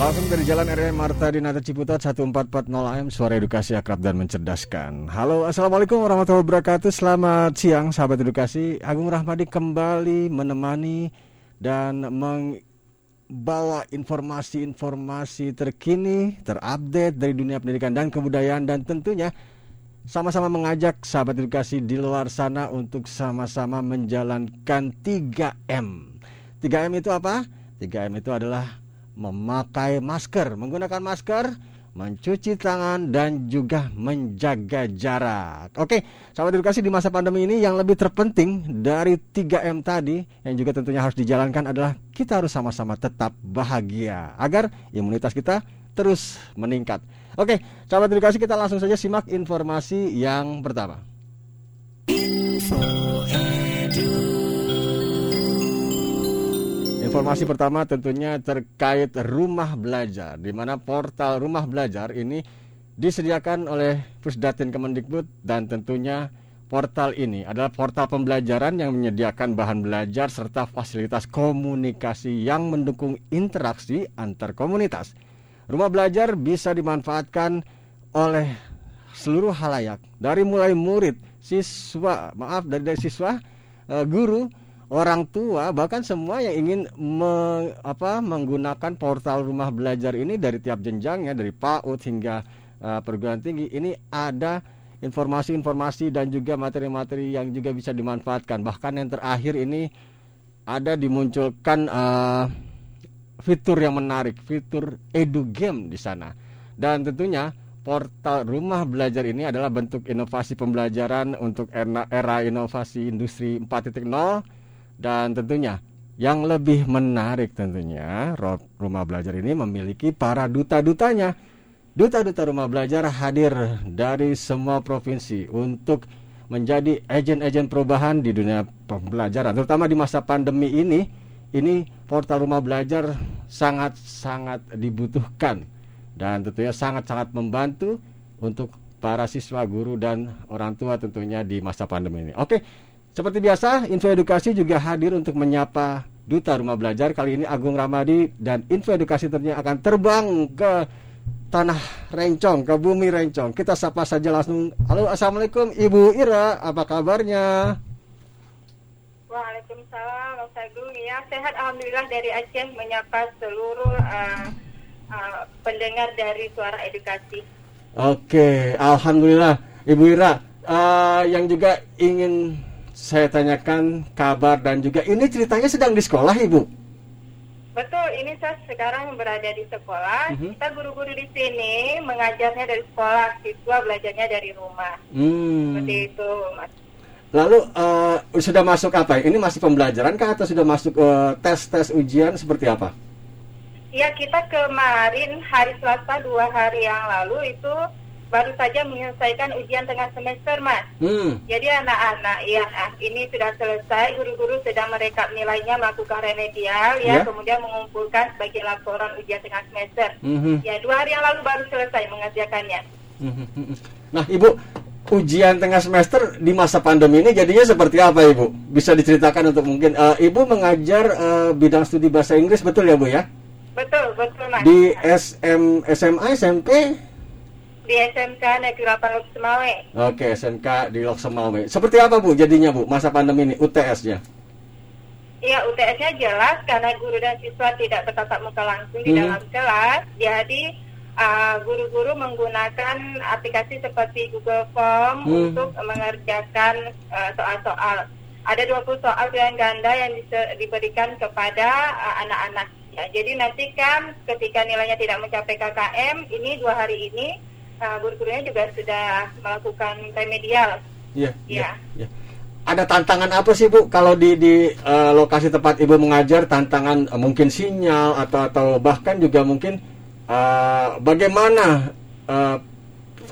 Langsung dari Jalan RW Marta Dinata Ciputat 1440 AM Suara Edukasi Akrab dan Mencerdaskan. Halo Assalamualaikum warahmatullahi wabarakatuh. Selamat siang sahabat edukasi. Agung Rahmadi kembali menemani dan membawa informasi-informasi terkini Terupdate dari dunia pendidikan dan kebudayaan Dan tentunya sama-sama mengajak sahabat edukasi di luar sana Untuk sama-sama menjalankan 3M 3M itu apa? 3M itu adalah memakai masker, menggunakan masker, mencuci tangan dan juga menjaga jarak. Oke, sahabat edukasi di masa pandemi ini yang lebih terpenting dari 3M tadi yang juga tentunya harus dijalankan adalah kita harus sama-sama tetap bahagia agar imunitas kita terus meningkat. Oke, sahabat edukasi kita langsung saja simak informasi yang pertama. Info Informasi pertama tentunya terkait rumah belajar, di mana portal rumah belajar ini disediakan oleh Pusdatin Kemendikbud dan tentunya portal ini adalah portal pembelajaran yang menyediakan bahan belajar serta fasilitas komunikasi yang mendukung interaksi antar komunitas. Rumah belajar bisa dimanfaatkan oleh seluruh halayak dari mulai murid, siswa, maaf dari, dari siswa, eh, guru, orang tua bahkan semua yang ingin me, apa, menggunakan portal rumah belajar ini dari tiap jenjangnya dari PAUD hingga uh, perguruan tinggi ini ada informasi-informasi dan juga materi-materi yang juga bisa dimanfaatkan. Bahkan yang terakhir ini ada dimunculkan uh, fitur yang menarik fitur edu game di sana. Dan tentunya portal rumah belajar ini adalah bentuk inovasi pembelajaran untuk era, era inovasi industri 4.0 dan tentunya yang lebih menarik tentunya rumah belajar ini memiliki para duta-dutanya. Duta-duta rumah belajar hadir dari semua provinsi untuk menjadi agen-agen perubahan di dunia pembelajaran terutama di masa pandemi ini. Ini portal rumah belajar sangat-sangat dibutuhkan dan tentunya sangat-sangat membantu untuk para siswa, guru dan orang tua tentunya di masa pandemi ini. Oke, seperti biasa, Info Edukasi juga hadir untuk menyapa Duta Rumah Belajar. Kali ini Agung Ramadi dan Info Edukasi tentunya akan terbang ke tanah Rencong, ke bumi Rencong. Kita sapa saja langsung. Halo, Assalamualaikum Ibu Ira, apa kabarnya? Waalaikumsalam, Mas Agung. Ya, sehat Alhamdulillah dari Aceh menyapa seluruh uh, uh, pendengar dari Suara Edukasi. Oke, Alhamdulillah. Ibu Ira, uh, yang juga ingin saya tanyakan kabar dan juga ini ceritanya sedang di sekolah ibu. Betul, ini saya sekarang berada di sekolah. Mm-hmm. Kita guru-guru di sini mengajarnya dari sekolah, siswa belajarnya dari rumah. Hmm. Seperti itu, Mas. Lalu uh, sudah masuk apa? Ini masih pembelajaran kah atau sudah masuk uh, tes-tes ujian seperti apa? Ya kita kemarin hari Selasa dua hari yang lalu itu baru saja menyelesaikan ujian tengah semester, Mas. Hmm. Jadi anak-anak ya, ini sudah selesai, guru-guru sedang merekap nilainya, melakukan remedial, ya, yeah. kemudian mengumpulkan sebagai laporan ujian tengah semester. Hmm. Ya, dua hari yang lalu baru selesai mengerjakannya. Hmm. Nah, Ibu, ujian tengah semester di masa pandemi ini jadinya seperti apa, Ibu? Bisa diceritakan untuk mungkin uh, Ibu mengajar uh, bidang studi bahasa Inggris, betul ya, Bu ya? Betul, betul, Mas. Di SM, SMA, SMP? Di SMK Negeri 8 Lok Semawe. Oke, SMK di Lok Semawe. Seperti apa Bu jadinya Bu masa pandemi ini UTS-nya? Iya, UTS-nya jelas karena guru dan siswa tidak bertatap muka langsung di hmm. dalam kelas. Jadi uh, guru-guru menggunakan aplikasi seperti Google Form hmm. untuk mengerjakan uh, soal-soal. Ada 20 soal pilihan ganda yang diberikan kepada uh, anak-anak. Ya, jadi nanti kan ketika nilainya tidak mencapai KKM, ini dua hari ini uh, guru-gurunya juga sudah melakukan remedial. Iya. Iya. Ya. Ada tantangan apa sih Bu kalau di di uh, lokasi tempat Ibu mengajar tantangan uh, mungkin sinyal atau atau bahkan juga mungkin uh, bagaimana uh,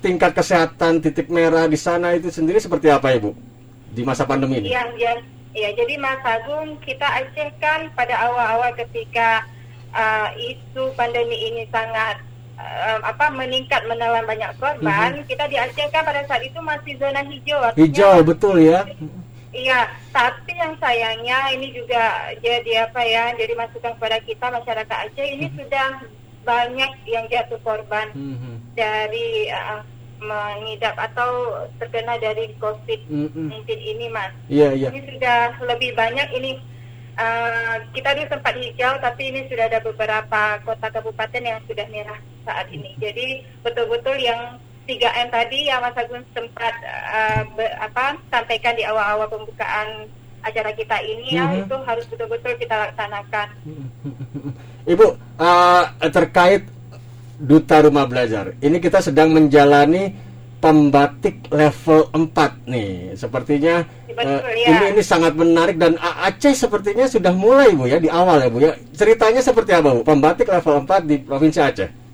tingkat kesehatan titik merah di sana itu sendiri seperti apa ibu di masa pandemi ini? Iya, iya, ya. Jadi Mas Agung kita Aceh kan pada awal-awal ketika uh, isu pandemi ini sangat uh, apa meningkat menelan banyak korban, mm -hmm. kita di Aceh kan pada saat itu masih zona hijau. Artinya, hijau betul ya. Iya, tapi yang sayangnya ini juga jadi apa ya, jadi masukan kepada kita masyarakat Aceh ini mm -hmm. sudah banyak yang jatuh korban mm -hmm. dari uh, mengidap atau terkena dari COVID-19 mm -hmm. ini, Mas. Iya, yeah, iya. Yeah. Ini sudah lebih banyak ini uh, kita dulu sempat hijau tapi ini sudah ada beberapa kota kabupaten yang sudah merah saat ini. Jadi betul-betul yang 3M tadi yang Mas Agun sempat uh, be, apa sampaikan di awal-awal pembukaan acara kita ini mm -hmm. ya mhm. itu harus betul-betul kita laksanakan. Ibu uh, terkait duta rumah belajar, ini kita sedang menjalani pembatik level 4 nih. Sepertinya Betul, uh, ya. ini ini sangat menarik dan Aceh sepertinya sudah mulai Bu ya di awal ya Bu ya. Ceritanya seperti apa Bu? Pembatik level 4 di Provinsi Aceh.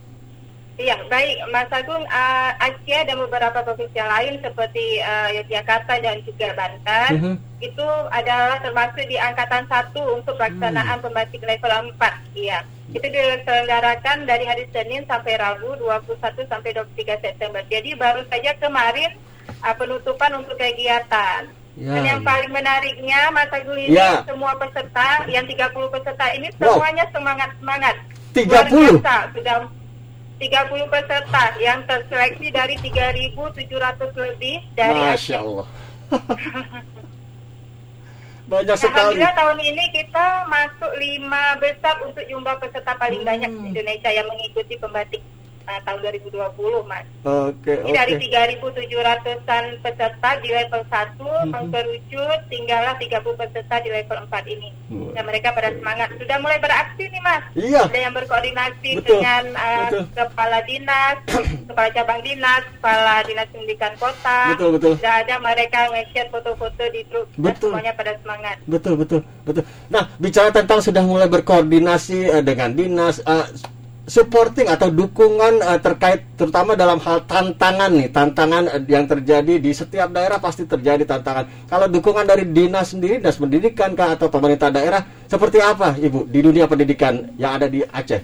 Iya, baik Mas Agung, uh, Aceh dan beberapa provinsi lain seperti uh, Yogyakarta dan juga Banten uh mhm. -huh. itu adalah termasuk di angkatan satu untuk pelaksanaan hmm. pembatik level 4. Iya. Itu diselenggarakan dari hari Senin sampai Rabu 21 sampai 23 September. Jadi baru saja kemarin uh, penutupan untuk kegiatan. Ya. Dan yang paling menariknya Mas Agung ini ya. semua peserta yang 30 peserta ini semuanya semangat-semangat. 30 sudah 30 peserta yang terseleksi dari 3.700 lebih dari Masya Allah. banyak sekali. Alhamdulillah tahun ini kita masuk lima besar untuk jumlah peserta paling hmm. banyak di Indonesia yang mengikuti pembatik uh, tahun 2020 mas. Oke. Okay, okay. dari 3.700an peserta di level 1 hmm. mengkerucut tinggallah 30 peserta di level 4 ini. Dan mereka pada semangat sudah mulai beraksi nih mas. Iya. Ada yang berkoordinasi Betul. dengan uh, betul. kepala dinas, kepala cabang dinas, kepala dinas pendidikan kota. Betul betul. Sudah ada mereka nge-share foto-foto di grup. Betul. semuanya pada semangat. Betul betul betul. Nah bicara tentang sudah mulai berkoordinasi uh, dengan dinas. Uh, supporting atau dukungan uh, terkait terutama dalam hal tantangan nih tantangan uh, yang terjadi di setiap daerah pasti terjadi tantangan kalau dukungan dari dinas sendiri dinas pendidikan kah atau pemerintah daerah seperti apa ibu di dunia pendidikan yang ada di Aceh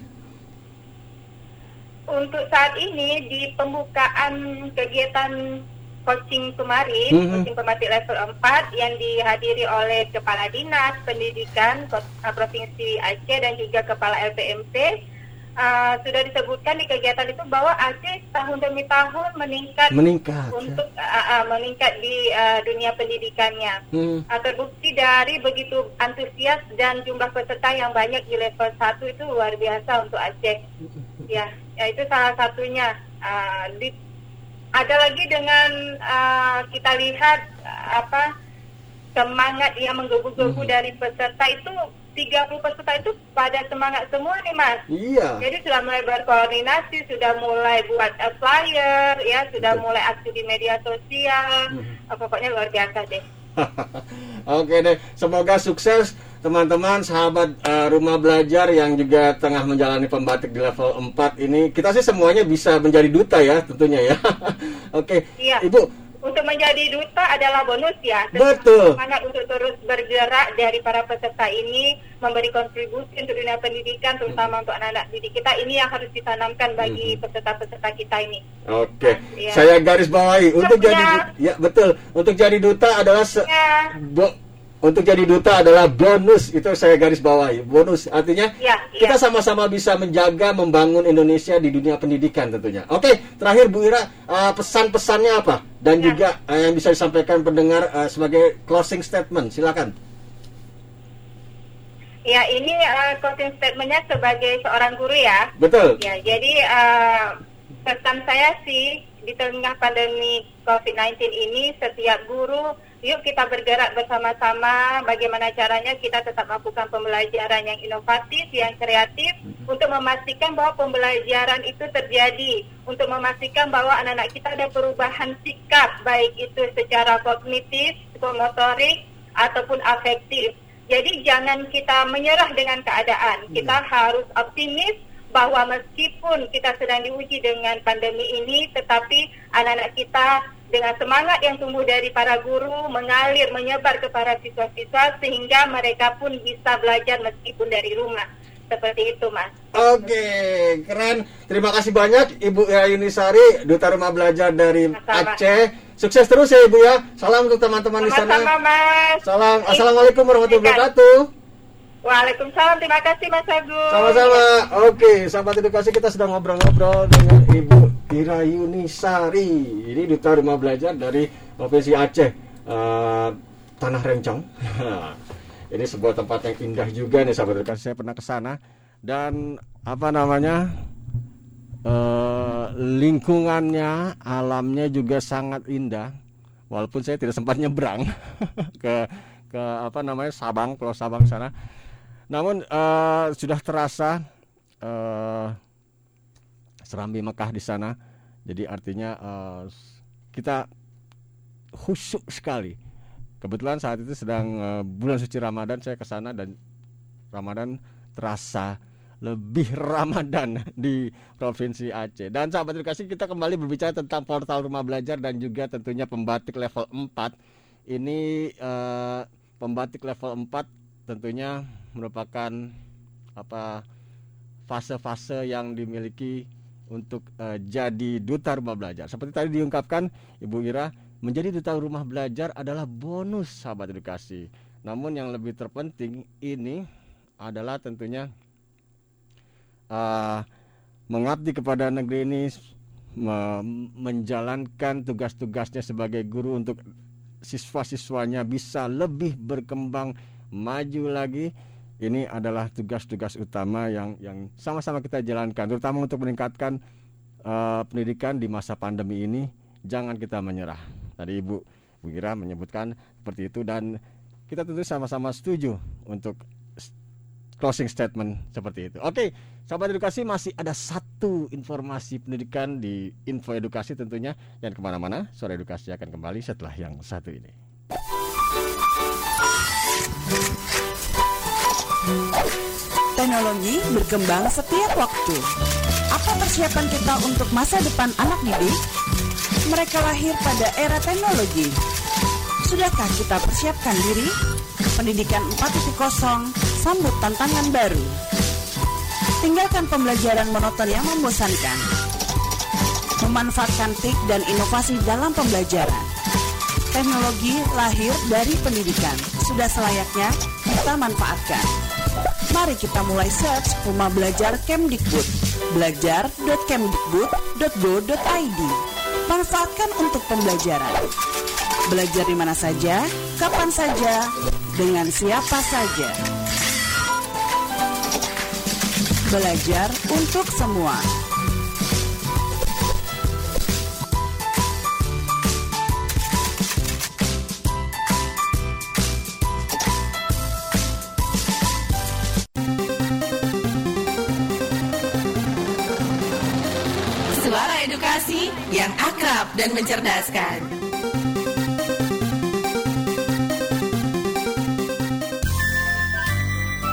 untuk saat ini di pembukaan kegiatan coaching kemarin mm -hmm. coaching pembatik level 4 yang dihadiri oleh kepala dinas pendidikan provinsi Aceh dan juga kepala LPMP uh, sudah disebutkan di kegiatan itu bahwa Aceh tahun demi tahun meningkat, meningkat untuk ya. uh, uh, meningkat di uh, dunia pendidikannya. Hmm. Uh, terbukti dari begitu antusias dan jumlah peserta yang banyak di level 1 itu luar biasa untuk Aceh. Ya, ya itu salah satunya. Uh, di, ada lagi dengan uh, kita lihat uh, apa semangat yang menggebu-gebu hmm. dari peserta itu 30 peserta itu pada semangat semua nih mas. Iya. Jadi sudah mulai berkoordinasi, sudah mulai buat flyer, ya sudah Betul. mulai aksi di media sosial. Hmm. Oh, pokoknya luar biasa deh. Oke deh, semoga sukses teman-teman sahabat uh, rumah belajar yang juga tengah menjalani pembatik di level 4 ini. Kita sih semuanya bisa menjadi duta ya tentunya ya. Oke. Iya. Ibu, untuk menjadi duta adalah bonus ya. Betul. Semangat untuk terus bergerak dari para peserta ini memberi kontribusi untuk dunia pendidikan, terutama hmm. untuk anak-anak didik kita ini yang harus ditanamkan bagi hmm. peserta-peserta kita ini. Oke, okay. nah, ya. saya garis bawahi untuk jadi ya betul untuk jadi duta adalah se ya untuk jadi duta adalah bonus itu saya garis bawahi. Bonus artinya ya, ya. kita sama-sama bisa menjaga membangun Indonesia di dunia pendidikan tentunya. Oke terakhir Bu Ira uh, pesan-pesannya apa? Dan ya. juga uh, yang bisa disampaikan pendengar uh, sebagai closing statement silakan. Ya ini uh, closing statementnya sebagai seorang guru ya. Betul. Ya jadi uh, pesan saya sih di tengah pandemi COVID-19 ini setiap guru yuk kita bergerak bersama-sama bagaimana caranya kita tetap melakukan pembelajaran yang inovatif, yang kreatif untuk memastikan bahwa pembelajaran itu terjadi, untuk memastikan bahwa anak-anak kita ada perubahan sikap baik itu secara kognitif, psikomotorik ataupun afektif. Jadi jangan kita menyerah dengan keadaan. Kita harus optimis bahwa meskipun kita sedang diuji dengan pandemi ini, tetapi anak-anak kita dengan semangat yang tumbuh dari para guru mengalir menyebar kepada siswa-siswa sehingga mereka pun bisa belajar meskipun dari rumah seperti itu mas. Oke, keren. Terima kasih banyak Ibu Yayuni Sari, Duta Rumah Belajar dari. Aceh. Sukses terus ya Ibu ya. Salam untuk teman-teman di sana. Sama-sama mas. Salam. Assalamualaikum warahmatullahi wabarakatuh. Waalaikumsalam, terima kasih Mas Agung. Sama-sama. Oke, sahabat edukasi kita sedang ngobrol-ngobrol dengan Ibu Ira Yunisari. Ini duta rumah belajar dari Provinsi Aceh, eh, Tanah Rencong. Ini sebuah tempat yang indah juga nih sahabat edukasi. Saya pernah ke sana dan apa namanya? eh, lingkungannya, alamnya juga sangat indah. Walaupun saya tidak sempat nyebrang ke ke apa namanya Sabang, Pulau Sabang sana. Namun eh, sudah terasa eh, serambi Mekah di sana. Jadi artinya eh, kita khusyuk sekali. Kebetulan saat itu sedang eh, bulan suci Ramadan saya ke sana dan Ramadan terasa lebih Ramadan di Provinsi Aceh. Dan sahabat edukasi kita kembali berbicara tentang portal rumah belajar dan juga tentunya pembatik level 4. Ini eh, pembatik level 4 tentunya merupakan apa fase-fase yang dimiliki untuk eh, jadi duta rumah belajar. Seperti tadi diungkapkan Ibu Ira, menjadi duta rumah belajar adalah bonus sahabat edukasi. Namun yang lebih terpenting ini adalah tentunya eh, mengabdi kepada negeri ini me- menjalankan tugas-tugasnya sebagai guru untuk siswa-siswanya bisa lebih berkembang maju lagi ini adalah tugas-tugas utama yang yang sama-sama kita jalankan terutama untuk meningkatkan eh, pendidikan di masa pandemi ini. Jangan kita menyerah. Tadi ibu Bu Gira menyebutkan seperti itu dan kita tentu sama-sama setuju untuk closing statement seperti itu. Oke sahabat edukasi masih ada satu informasi pendidikan di info edukasi tentunya. Dan ke mana-mana suara edukasi akan kembali setelah yang satu ini Teknologi berkembang setiap waktu. Apa persiapan kita untuk masa depan anak didik? Mereka lahir pada era teknologi. Sudahkah kita persiapkan diri? Pendidikan 4.0 sambut tantangan baru. Tinggalkan pembelajaran monoton yang membosankan. Memanfaatkan TIK dan inovasi dalam pembelajaran. Teknologi lahir dari pendidikan. Sudah selayaknya kita manfaatkan. Mari kita mulai search Rumah Belajar Kemdikbud. Belajar.kemdikbud.go.id. Manfaatkan untuk pembelajaran. Belajar di mana saja, kapan saja, dengan siapa saja. Belajar untuk semua. Suara edukasi yang akrab dan mencerdaskan.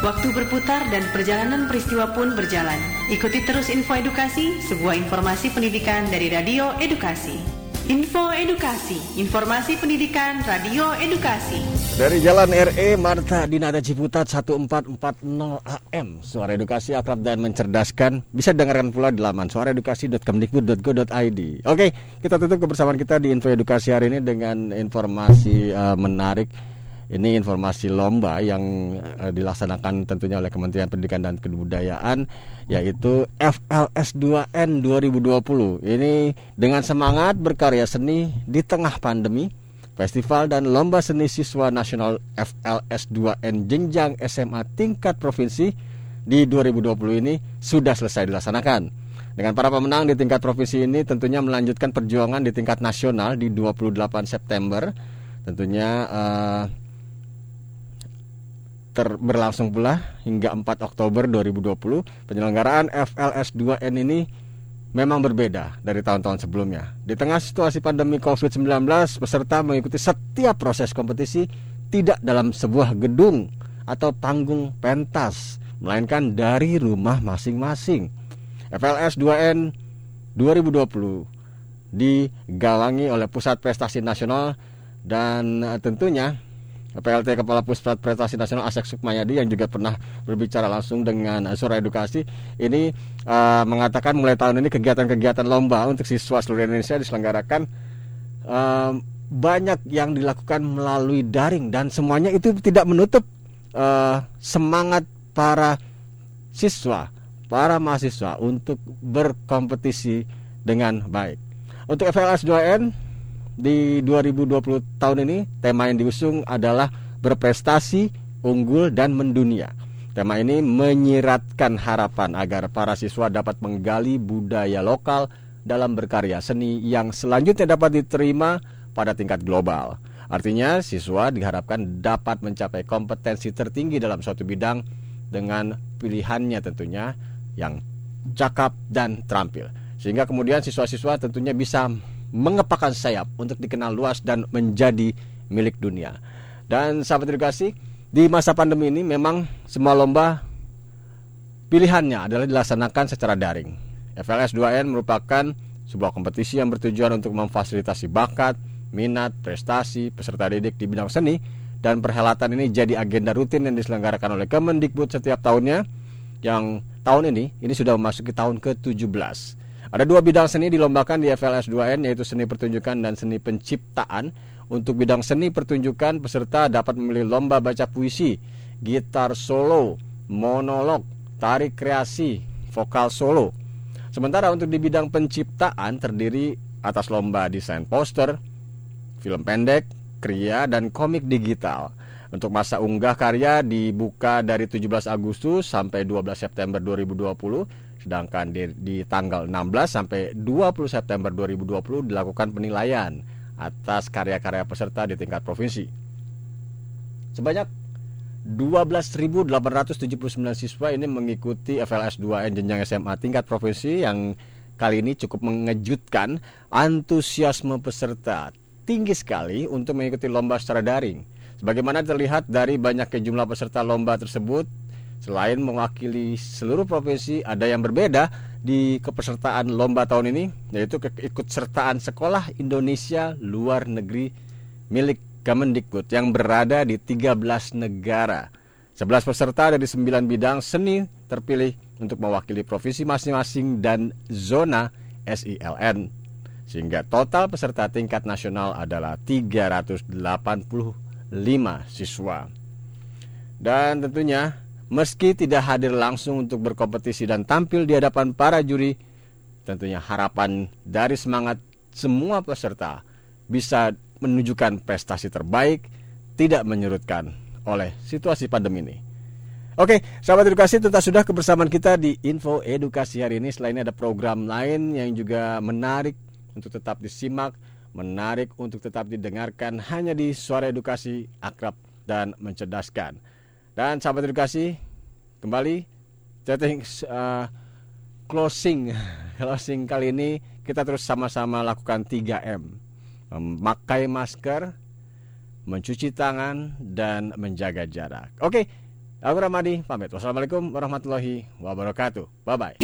Waktu berputar dan perjalanan peristiwa pun berjalan. Ikuti terus info edukasi, sebuah informasi pendidikan dari Radio Edukasi. Info Edukasi, informasi pendidikan Radio Edukasi. Dari Jalan RE Marta Dinata Ciputat 1440 AM Suara edukasi akrab dan mencerdaskan. Bisa dengarkan pula di laman suaraedukasi.kemdikbud.go.id Oke, kita tutup kebersamaan kita di info edukasi hari ini Dengan informasi eh, menarik. Ini informasi lomba yang eh, dilaksanakan tentunya oleh Kementerian Pendidikan dan Kebudayaan Yaitu FLS 2N 2020 Ini dengan semangat berkarya seni di tengah pandemi Festival dan Lomba Seni Siswa Nasional FLS 2N Jenjang SMA tingkat provinsi di 2020 ini sudah selesai dilaksanakan. Dengan para pemenang di tingkat provinsi ini tentunya melanjutkan perjuangan di tingkat nasional di 28 September. Tentunya ter- berlangsung pula hingga 4 Oktober 2020. Penyelenggaraan FLS 2N ini memang berbeda dari tahun-tahun sebelumnya. Di tengah situasi pandemi COVID-19, peserta mengikuti setiap proses kompetisi tidak dalam sebuah gedung atau panggung pentas, melainkan dari rumah masing-masing. FLS 2N 2020 digalangi oleh Pusat Prestasi Nasional dan tentunya PLT Kepala Pusat Prestasi Nasional Asek Sukmayadi yang juga pernah berbicara langsung dengan Suara Edukasi ini uh, mengatakan mulai tahun ini kegiatan-kegiatan lomba untuk siswa seluruh Indonesia diselenggarakan uh, banyak yang dilakukan melalui daring dan semuanya itu tidak menutup uh, semangat para siswa, para mahasiswa untuk berkompetisi dengan baik. Untuk FLS 2N di 2020 tahun ini tema yang diusung adalah berprestasi, unggul dan mendunia. Tema ini menyiratkan harapan agar para siswa dapat menggali budaya lokal dalam berkarya seni yang selanjutnya dapat diterima pada tingkat global. Artinya, siswa diharapkan dapat mencapai kompetensi tertinggi dalam suatu bidang dengan pilihannya tentunya yang cakap dan terampil. Sehingga kemudian siswa-siswa tentunya bisa mengepakkan sayap untuk dikenal luas dan menjadi milik dunia. Dan sahabat edukasi, di masa pandemi ini memang semua lomba pilihannya adalah dilaksanakan secara daring. FLS 2N merupakan sebuah kompetisi yang bertujuan untuk memfasilitasi bakat, minat, prestasi peserta didik di bidang seni dan perhelatan ini jadi agenda rutin yang diselenggarakan oleh Kemendikbud setiap tahunnya yang tahun ini ini sudah memasuki tahun ke-17. Ada dua bidang seni dilombakan di FLS 2N yaitu seni pertunjukan dan seni penciptaan. Untuk bidang seni pertunjukan peserta dapat memilih lomba baca puisi, gitar solo, monolog, tari kreasi, vokal solo. Sementara untuk di bidang penciptaan terdiri atas lomba desain poster, film pendek, kria, dan komik digital. Untuk masa unggah karya dibuka dari 17 Agustus sampai 12 September 2020 sedangkan di, di tanggal 16 sampai 20 September 2020 dilakukan penilaian atas karya-karya peserta di tingkat provinsi. Sebanyak 12.879 siswa ini mengikuti FLS 2N jenjang SMA tingkat provinsi yang kali ini cukup mengejutkan antusiasme peserta tinggi sekali untuk mengikuti lomba secara daring. Sebagaimana terlihat dari banyaknya jumlah peserta lomba tersebut, Selain mewakili seluruh provinsi, ada yang berbeda di kepesertaan lomba tahun ini, yaitu keikutsertaan sekolah Indonesia luar negeri milik Kemendikbud yang berada di 13 negara. 11 peserta dari 9 bidang seni terpilih untuk mewakili provinsi masing-masing dan zona SILN. Sehingga total peserta tingkat nasional adalah 385 siswa. Dan tentunya Meski tidak hadir langsung untuk berkompetisi dan tampil di hadapan para juri, tentunya harapan dari semangat semua peserta bisa menunjukkan prestasi terbaik, tidak menyurutkan oleh situasi pandemi ini. Oke, sahabat edukasi tuntas sudah kebersamaan kita di Info Edukasi hari ini. Selain ada program lain yang juga menarik untuk tetap disimak, menarik untuk tetap didengarkan hanya di Suara Edukasi Akrab dan Mencerdaskan. Dan sahabat edukasi, kembali chatting uh, closing closing kali ini kita terus sama-sama lakukan 3M. Memakai masker, mencuci tangan dan menjaga jarak. Oke, aku Ramadi pamit. Wassalamualaikum warahmatullahi wabarakatuh. Bye bye.